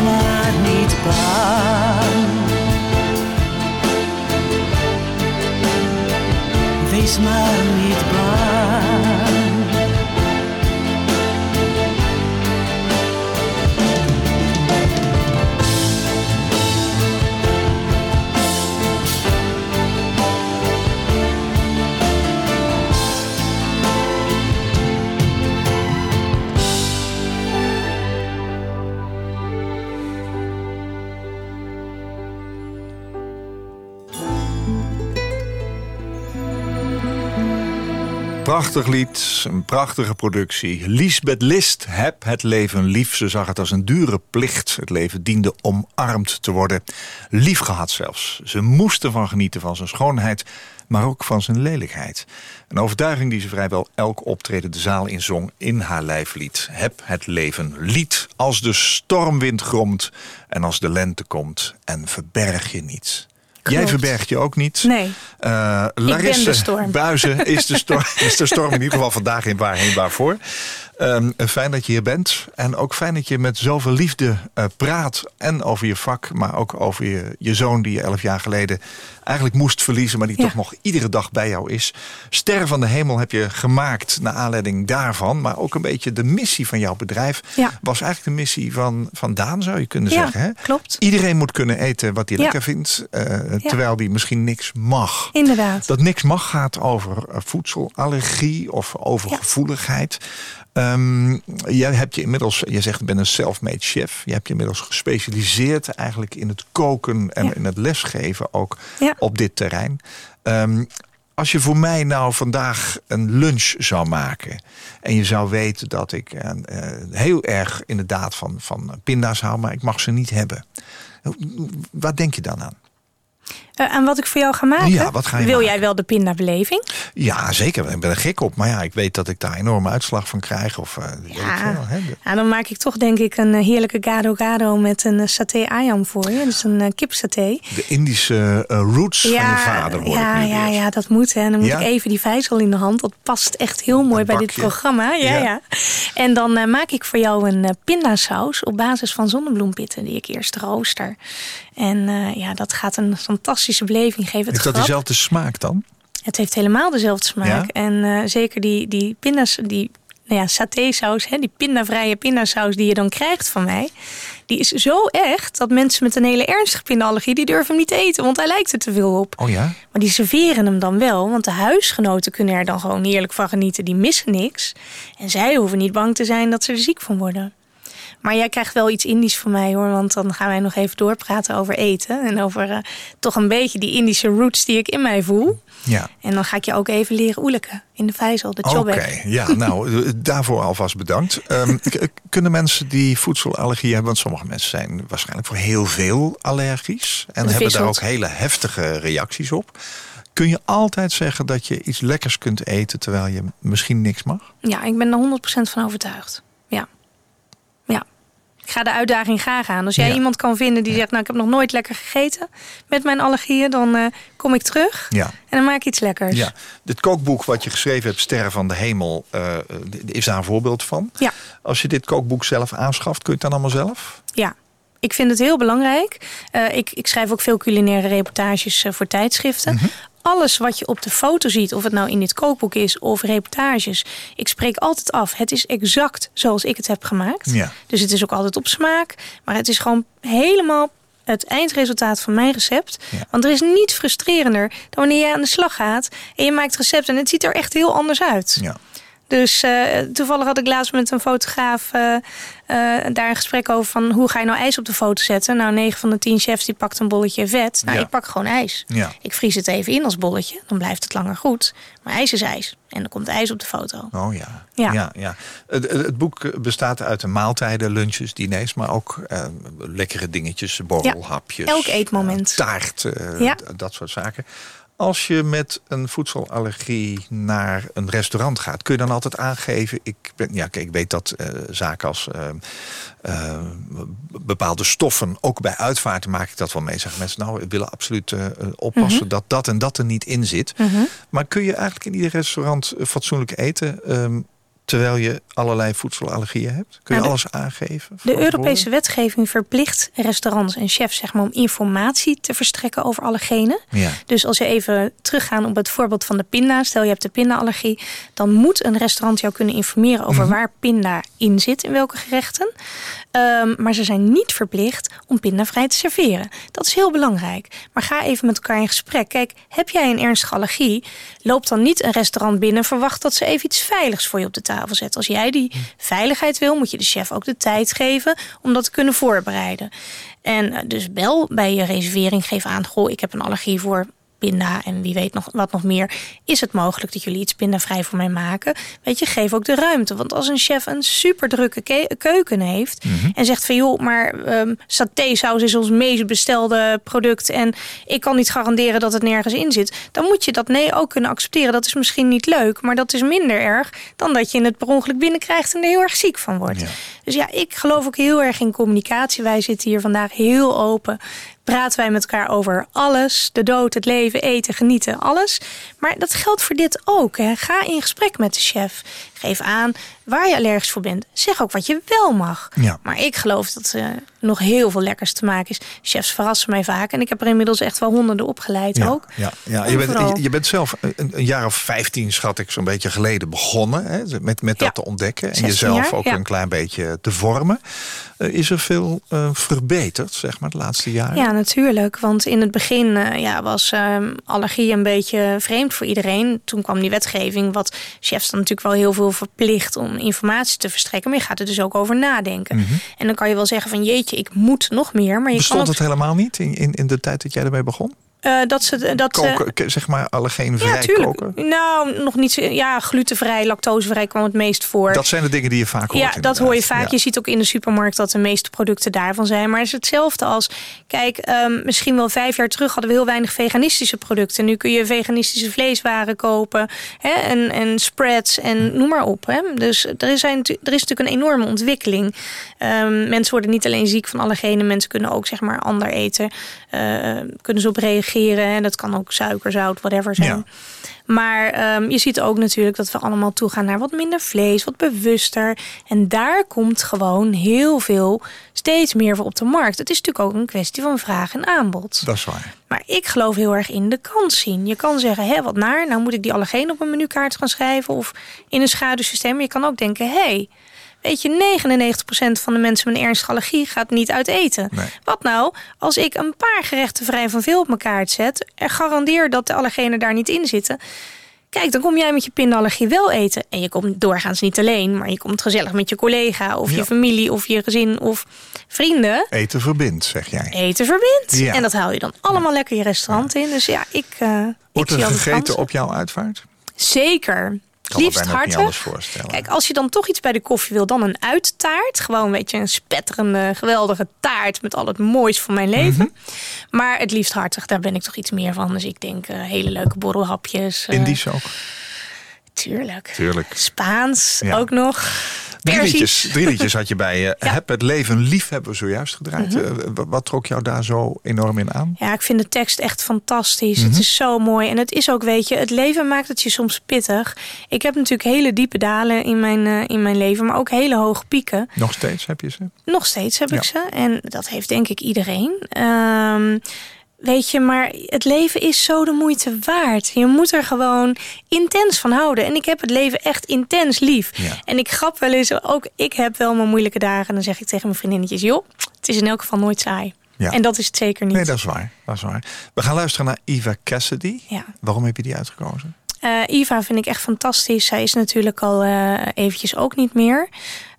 Maar niet bang. Wees maar niet bang. Prachtig lied, een prachtige productie. Lisbeth List, heb het leven lief. Ze zag het als een dure plicht. Het leven diende omarmd te worden. Lief gehad zelfs. Ze moest ervan genieten van zijn schoonheid, maar ook van zijn lelijkheid. Een overtuiging die ze vrijwel elk optreden de zaal inzong in haar lijflied. Heb het leven lied als de stormwind gromt en als de lente komt en verberg je niets. Jij verbergt je ook niet. Nee. De storm. Buizen is de, storm, is de storm in ieder geval vandaag in Waarheen Waarvoor. Ehm, fijn dat je hier bent. En ook fijn dat je met zoveel liefde eh, praat. En over je vak, maar ook over je, je zoon die je elf jaar geleden eigenlijk moest verliezen. Maar die Ja. toch nog iedere dag bij jou is. Sterren van de Hemel heb je gemaakt naar aanleiding daarvan. Maar ook een beetje de missie van jouw bedrijf. Ja. Was eigenlijk de missie van, van Daan zou je kunnen Ja, zeggen. Hè? klopt. Iedereen moet kunnen eten wat hij lekker vindt. eh, Terwijl die misschien niks mag. Inderdaad. Dat niks mag gaat over eh, voedselallergie of over Ehm, jij hebt je inmiddels, je zegt ik ben een self-made chef. Je hebt je inmiddels gespecialiseerd eigenlijk in het koken en Ja. in het lesgeven ook Ja. op dit terrein. Ehm, als je voor mij nou vandaag een lunch zou maken en je zou weten dat ik eh, eh, heel erg inderdaad van, van pinda's hou, maar ik mag ze niet hebben. Wat denk je dan aan? Eh, aan wat ik voor jou ga maken? Ja, wat ga je Wil maken? jij wel de pindabeleving? Ja, zeker. Ik ben er gek op. Maar ja, ik weet dat ik daar enorme uitslag van krijg. Of, eh, weet ik veel, hè. Ja, dan maak ik toch denk ik een eh, heerlijke gado gado met een eh, saté ayam voor je. Dus een uh, kipsaté. De Indische eh, roots van je vader hoor ja, ja, ja, dat moet. Hè. En dan moet Ja? ik even die vijzel in de hand. Dat past echt heel mooi bij dit programma. Ja, Ja. ja. En dan eh, maak ik voor jou een eh, pindasaus op basis van zonnebloempitten die ik eerst rooster. En eh, ja, dat gaat een fantastische beleving geven. Het Heeft dat grap- dezelfde smaak dan? het heeft helemaal dezelfde smaak. Ja? En eh, zeker die, die pindas, die nou ja, satésaus, hè, die pindavrije pindasaus die je dan krijgt van mij. Die is zo echt dat mensen met een hele ernstige pindaallergie, die durven hem niet te eten, want hij lijkt er te veel op. Oh ja? Maar die serveren hem dan wel, want de huisgenoten kunnen er dan gewoon heerlijk van genieten. Die missen niks. En zij hoeven niet bang te zijn dat ze er ziek van worden. Maar jij krijgt wel iets Indisch van mij hoor, want dan gaan wij nog even doorpraten over eten. En over eh, toch een beetje die Indische roots die ik in mij voel. Ja. En dan ga ik je ook even leren oeleken in de vijzel, de Oké, chobek. ja, nou, eh, daarvoor alvast bedankt. Ehm, k- kunnen mensen die voedselallergie hebben, want sommige mensen zijn waarschijnlijk voor heel veel allergisch en hebben daar ook hele heftige reacties op. Kun je altijd zeggen dat je iets lekkers kunt eten terwijl je misschien niks mag? Ja, ik ben er 100% van overtuigd. Ik ga de uitdaging graag aan. Als jij Ja. iemand kan vinden die zegt, nou ik heb nog nooit lekker gegeten met mijn allergieën, dan eh, kom ik terug Ja. en dan maak ik iets lekkers. Ja, dit kookboek wat je geschreven hebt, Sterren van de Hemel, eh, eh, is daar een voorbeeld van. Ja. Als je dit kookboek zelf aanschaft, kun je het dan allemaal zelf? Ja, ik vind het heel belangrijk. Ik, ik schrijf ook veel culinaire reportages voor tijdschriften. Mhm. Alles wat je op de foto ziet, of het nou in dit kookboek is of reportages, ik spreek altijd af. Het is exact zoals ik het heb gemaakt. Ja. Dus het is ook altijd op smaak, maar het is gewoon helemaal het eindresultaat van mijn recept. Ja. Want er is niets frustrerender dan wanneer je aan de slag gaat en je maakt recept en het ziet er echt heel anders uit. Ja. Dus eh, toevallig had ik laatst met een fotograaf eh, eh, daar een gesprek over van hoe ga je nou ijs op de foto zetten. Nou, 9 van de 10 chefs die pakt een bolletje vet. Nou, Ja. ik pak gewoon ijs. Ja. Ik vries het even in als bolletje, dan blijft het langer goed. Maar ijs is ijs. En dan komt ijs op de foto. Oh ja. Ja. ja, ja. Het, het boek bestaat uit de maaltijden, lunches, diners, maar ook lekkere dingetjes, borrelhapjes. elk eetmoment. taart, dat soort zaken. Als je met een voedselallergie naar een restaurant gaat, kun je dan altijd aangeven. Ik, ben, ja, kijk, ik weet dat eh, zaken als eh, eh, bepaalde stoffen, ook bij uitvaarten maak ik dat wel mee. Zeggen mensen, nou, we willen absoluut oppassen Mhm. dat dat en dat er niet in zit. Maar kun je eigenlijk in ieder restaurant fatsoenlijk eten ehm, terwijl je allerlei voedselallergieën hebt? Kun je Nou, de- alles aangeven? De? Europese wetgeving verplicht restaurants en chefs zeg maar, om informatie te verstrekken over allergenen. Ja. Dus als je even teruggaan op het voorbeeld van de pinda, stel je hebt de pindaallergie, dan moet een restaurant jou kunnen informeren over Mhm. waar pinda in zit in welke gerechten. Ehm, maar ze zijn niet verplicht om pindavrij te serveren. Dat is heel belangrijk. Maar ga even met elkaar in gesprek. Kijk, heb jij een ernstige allergie? Loop dan niet een restaurant binnen en verwacht dat ze even iets veiligs voor je op de tafel zetten. Als jij die veiligheid wil, moet je de chef ook de tijd geven om dat te kunnen voorbereiden. En eh, dus bel bij je reservering, geef aan, goh, ik heb een allergie voor pinda en wie weet nog wat nog meer. Is het mogelijk dat jullie iets pindavrij voor mij maken? Weet je, geef ook de ruimte. Want als een chef een super drukke ke- keuken heeft en zegt van joh, maar ehm satésaus is ons meest bestelde product en ik kan niet garanderen dat het nergens in zit, dan moet je dat nee ook kunnen accepteren. Dat is misschien niet leuk, maar dat is minder erg dan dat je het per ongeluk binnenkrijgt en er heel erg ziek van wordt. Ja. Dus ja, ik geloof ook heel erg in communicatie. Wij zitten hier vandaag heel open. Praten wij met elkaar over alles. De dood, het leven, eten, genieten, alles. Maar dat geldt voor dit ook. Hè. Ga in gesprek met de chef. Geef aan waar je allergisch voor bent. Zeg ook wat je wel mag. Ja. Maar ik geloof dat er nog heel veel lekkers te maken is. Chefs verrassen mij vaak. En ik heb er inmiddels echt wel honderden opgeleid Ja, ook. ja, ja. Je, bent, Overal. je, je bent zelf een, een jaar of 15, schat ik, zo'n beetje geleden begonnen. Hè, met, met dat Ja. te ontdekken. En 16 jezelf jaar, ook een klein beetje te vormen. Eh, is er veel eh, verbeterd, zeg maar, de laatste jaren? Ja, natuurlijk. Want in het begin eh, ja, was ehm, allergie een beetje vreemd voor iedereen. Toen kwam die wetgeving, wat chefs dan natuurlijk wel heel veel verplicht om informatie te verstrekken. Maar je gaat er dus ook over nadenken. En dan kan je wel zeggen van jeetje, ik moet nog meer. Maar je Mhm. Bestond kan het helemaal niet in, in, in de tijd dat jij ermee begon? Eh, dat ze dat Koken, k- zeg maar allergeenvrij ja, tuurlijk. koken. Nou, nog niet zo. Ja, glutenvrij, lactosevrij kwam het meest voor. Dat zijn de dingen die je vaak hoort. ja, dat hoor je vaak. Ja. Je ziet ook in de supermarkt dat de meeste producten daarvan zijn. Maar het is hetzelfde als... Kijk, ehm, misschien wel vijf jaar terug hadden we heel weinig veganistische producten. Nu kun je veganistische vleeswaren kopen. Hè, en, en spreads en noem maar op. Hè. Dus er is, zijn, er is natuurlijk een enorme ontwikkeling. Ehm, mensen worden niet alleen ziek van allergenen. Mensen kunnen ook zeg maar ander eten. Eh, kunnen ze op reageren. En dat kan ook suiker, zout, whatever zijn. Ja. Maar ehm, je ziet ook natuurlijk dat we allemaal toegaan naar wat minder vlees, wat bewuster. En daar komt gewoon heel veel, steeds meer voor op de markt. Het is natuurlijk ook een kwestie van vraag en aanbod. Dat is waar. Maar ik geloof heel erg in de kans zien. Je kan zeggen, hé, wat naar, nou moet ik die allergeen op een menukaart gaan schrijven of in een schaduwsysteem. Maar je kan ook denken, hé, hey, weet je, 99% van de mensen met een ernstige allergie gaat niet uit eten. Nee. Wat nou als ik een paar gerechten vrij van veel op mijn kaart zet en garandeer dat de allergenen daar niet in zitten? Kijk, dan kom jij met je pindallergie wel eten. En je komt doorgaans niet alleen, maar je komt gezellig met je collega of Ja. je familie of je gezin of vrienden. Eten verbindt, zeg jij. Eten verbindt. Ja. En dat haal je dan allemaal lekker je restaurant in. Dus ja, ik. eh Wordt ik er gegeten op jouw uitvaart? Zeker. Kan Liefst niet hartig. voorstellen. Kijk, als je dan toch iets bij de koffie wil, dan een uittaart. Gewoon, weet je, een spetterende, geweldige taart met al het moois van mijn leven. Mhm. Maar het liefst hartig, daar ben ik toch iets meer van. Dus ik denk eh, hele leuke borrelhapjes. Indisch ook. Tuurlijk. Tuurlijk. Spaans Ja. ook nog. Drie liedjes, drie liedjes had je bij je. Ja. Mhm. Heb het leven lief hebben we zojuist gedraaid. Eh, wa- wat trok jou daar zo enorm in aan? Ja, ik vind de tekst echt fantastisch. Mhm. Het is zo mooi. En het is ook, weet je, het leven maakt het je soms pittig. Ik heb natuurlijk hele diepe dalen in mijn, eh, in mijn leven, maar ook hele hoge pieken. Nog steeds heb je ze? Nog steeds heb Ja. ik ze. En dat heeft denk ik iedereen. Ehm, weet je, maar het leven is zo de moeite waard. Je moet er gewoon intens van houden. En ik heb het leven echt intens lief. Ja. En ik grap wel eens, ook ik heb wel mijn moeilijke dagen. En dan zeg ik tegen mijn vriendinnetjes, joh, het is in elk geval nooit saai. Ja. En dat is het zeker niet. Nee, dat is waar. Dat is waar. We gaan luisteren naar Eva Cassidy. Ja. Waarom heb je die uitgekozen? Eh, Iva vind ik echt fantastisch. Zij is natuurlijk al eh, eventjes ook niet meer.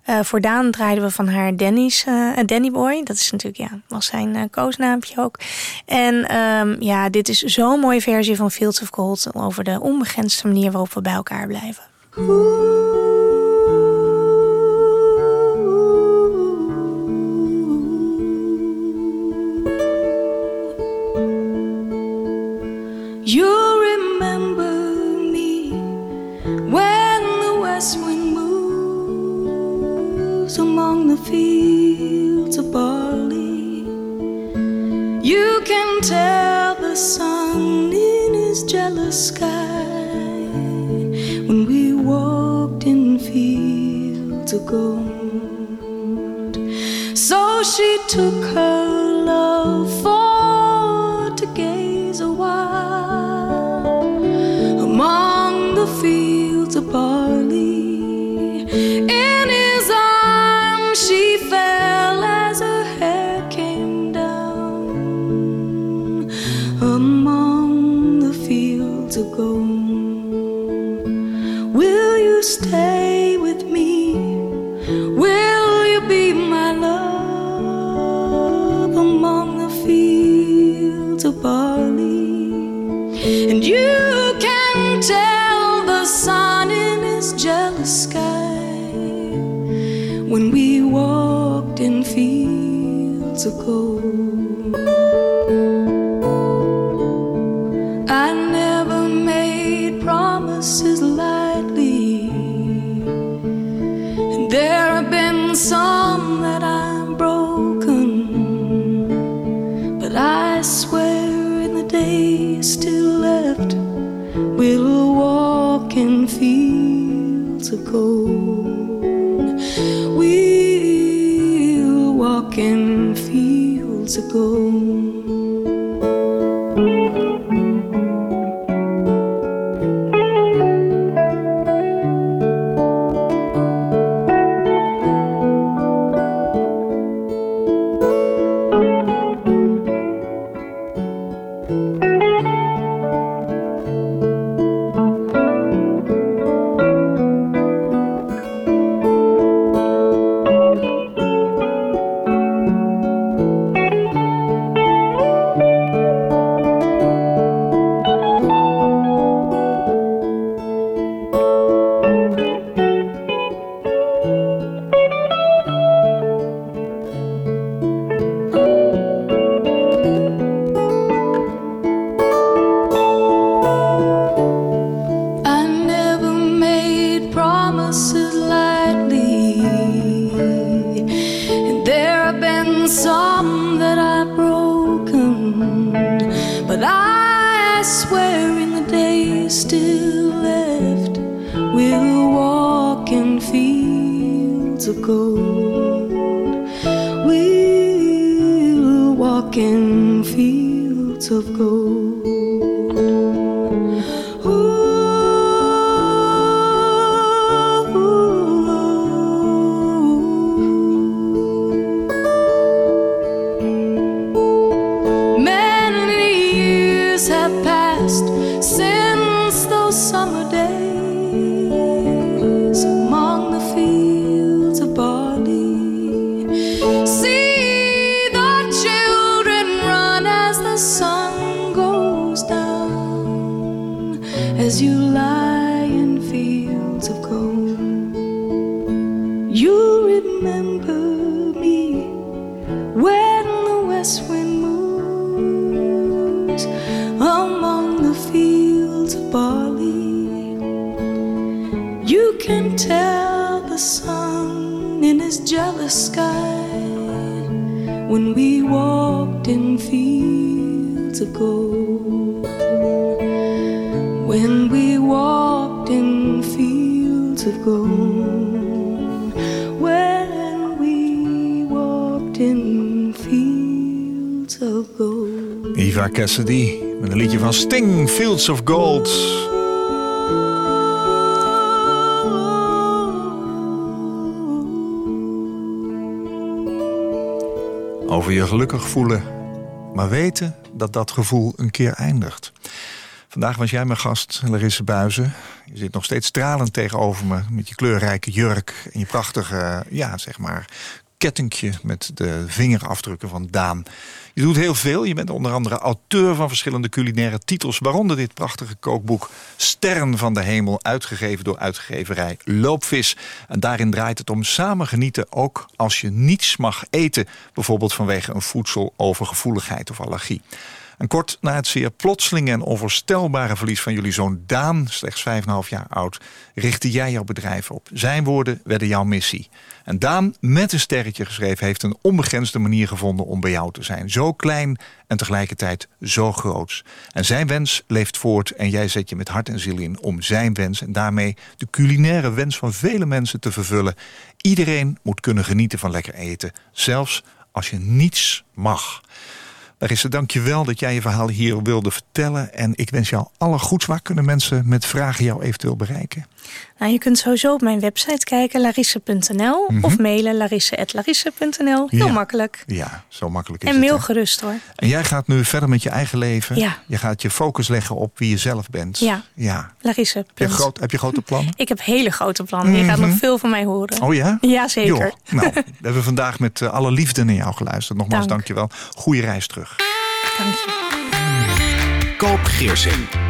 Eh, voor draaiden we van haar Danny's, eh, eh, Danny Boy. Dat is natuurlijk, ja, was zijn eh, koosnaampje ook. En ehm, ja, dit is zo'n mooie versie van Fields of Gold... over de onbegrensde manier waarop we bij elkaar blijven. Among the fields of barley. You can tell the sun in his jealous sky when we walked in fields of gold. So she took her Cassidy met een liedje van Sting, Fields of Gold. Over je gelukkig voelen, maar weten dat dat gevoel een keer eindigt. Vandaag was jij mijn gast, Larisse Buizen. Je zit nog steeds stralend tegenover me met je kleurrijke jurk en je prachtige, ja, zeg maar, kettingje met de vingerafdrukken van Daan. Je doet heel veel. Je bent onder andere auteur van verschillende culinaire titels, waaronder dit prachtige kookboek Sterren van de Hemel, uitgegeven door uitgeverij Loopvis. En daarin draait het om samen genieten, ook als je niets mag eten, bijvoorbeeld vanwege een voedselovergevoeligheid of allergie. En kort na het zeer plotselinge en onvoorstelbare verlies van jullie zoon Daan, slechts 5,5 jaar oud, richtte jij jouw bedrijf op. Zijn woorden werden jouw missie. En Daan, met een sterretje geschreven, heeft een onbegrensde manier gevonden om bij jou te zijn. Zo klein en tegelijkertijd zo groots. En zijn wens leeft voort en jij zet je met hart en ziel in om zijn wens en daarmee de culinaire wens van vele mensen te vervullen. Iedereen moet kunnen genieten van lekker eten, zelfs als je niets mag. Larissa, dank je wel dat jij je verhaal hier wilde vertellen. En ik wens jou alle goeds. Waar kunnen mensen met vragen jou eventueel bereiken? Nou, je kunt sowieso op mijn website kijken, larisse.nl. Of mailen larisse.larisse.nl. Heel Ja. makkelijk. Ja, zo makkelijk is En het. mail hè? gerust hoor. En jij gaat nu verder met je eigen leven. Ja. Je gaat je focus leggen op wie je zelf bent. Ja. ja. Larisse. Heb, je groot, heb je grote plannen? Ik heb hele grote plannen. Je gaat nog veel van mij horen. Oh ja? Ja, zeker. Joh, nou, we hebben vandaag met eh, alle liefde naar jou geluisterd. Nogmaals, Dank. dank je wel. Goeie reis terug. Dank je. Koop Geersing.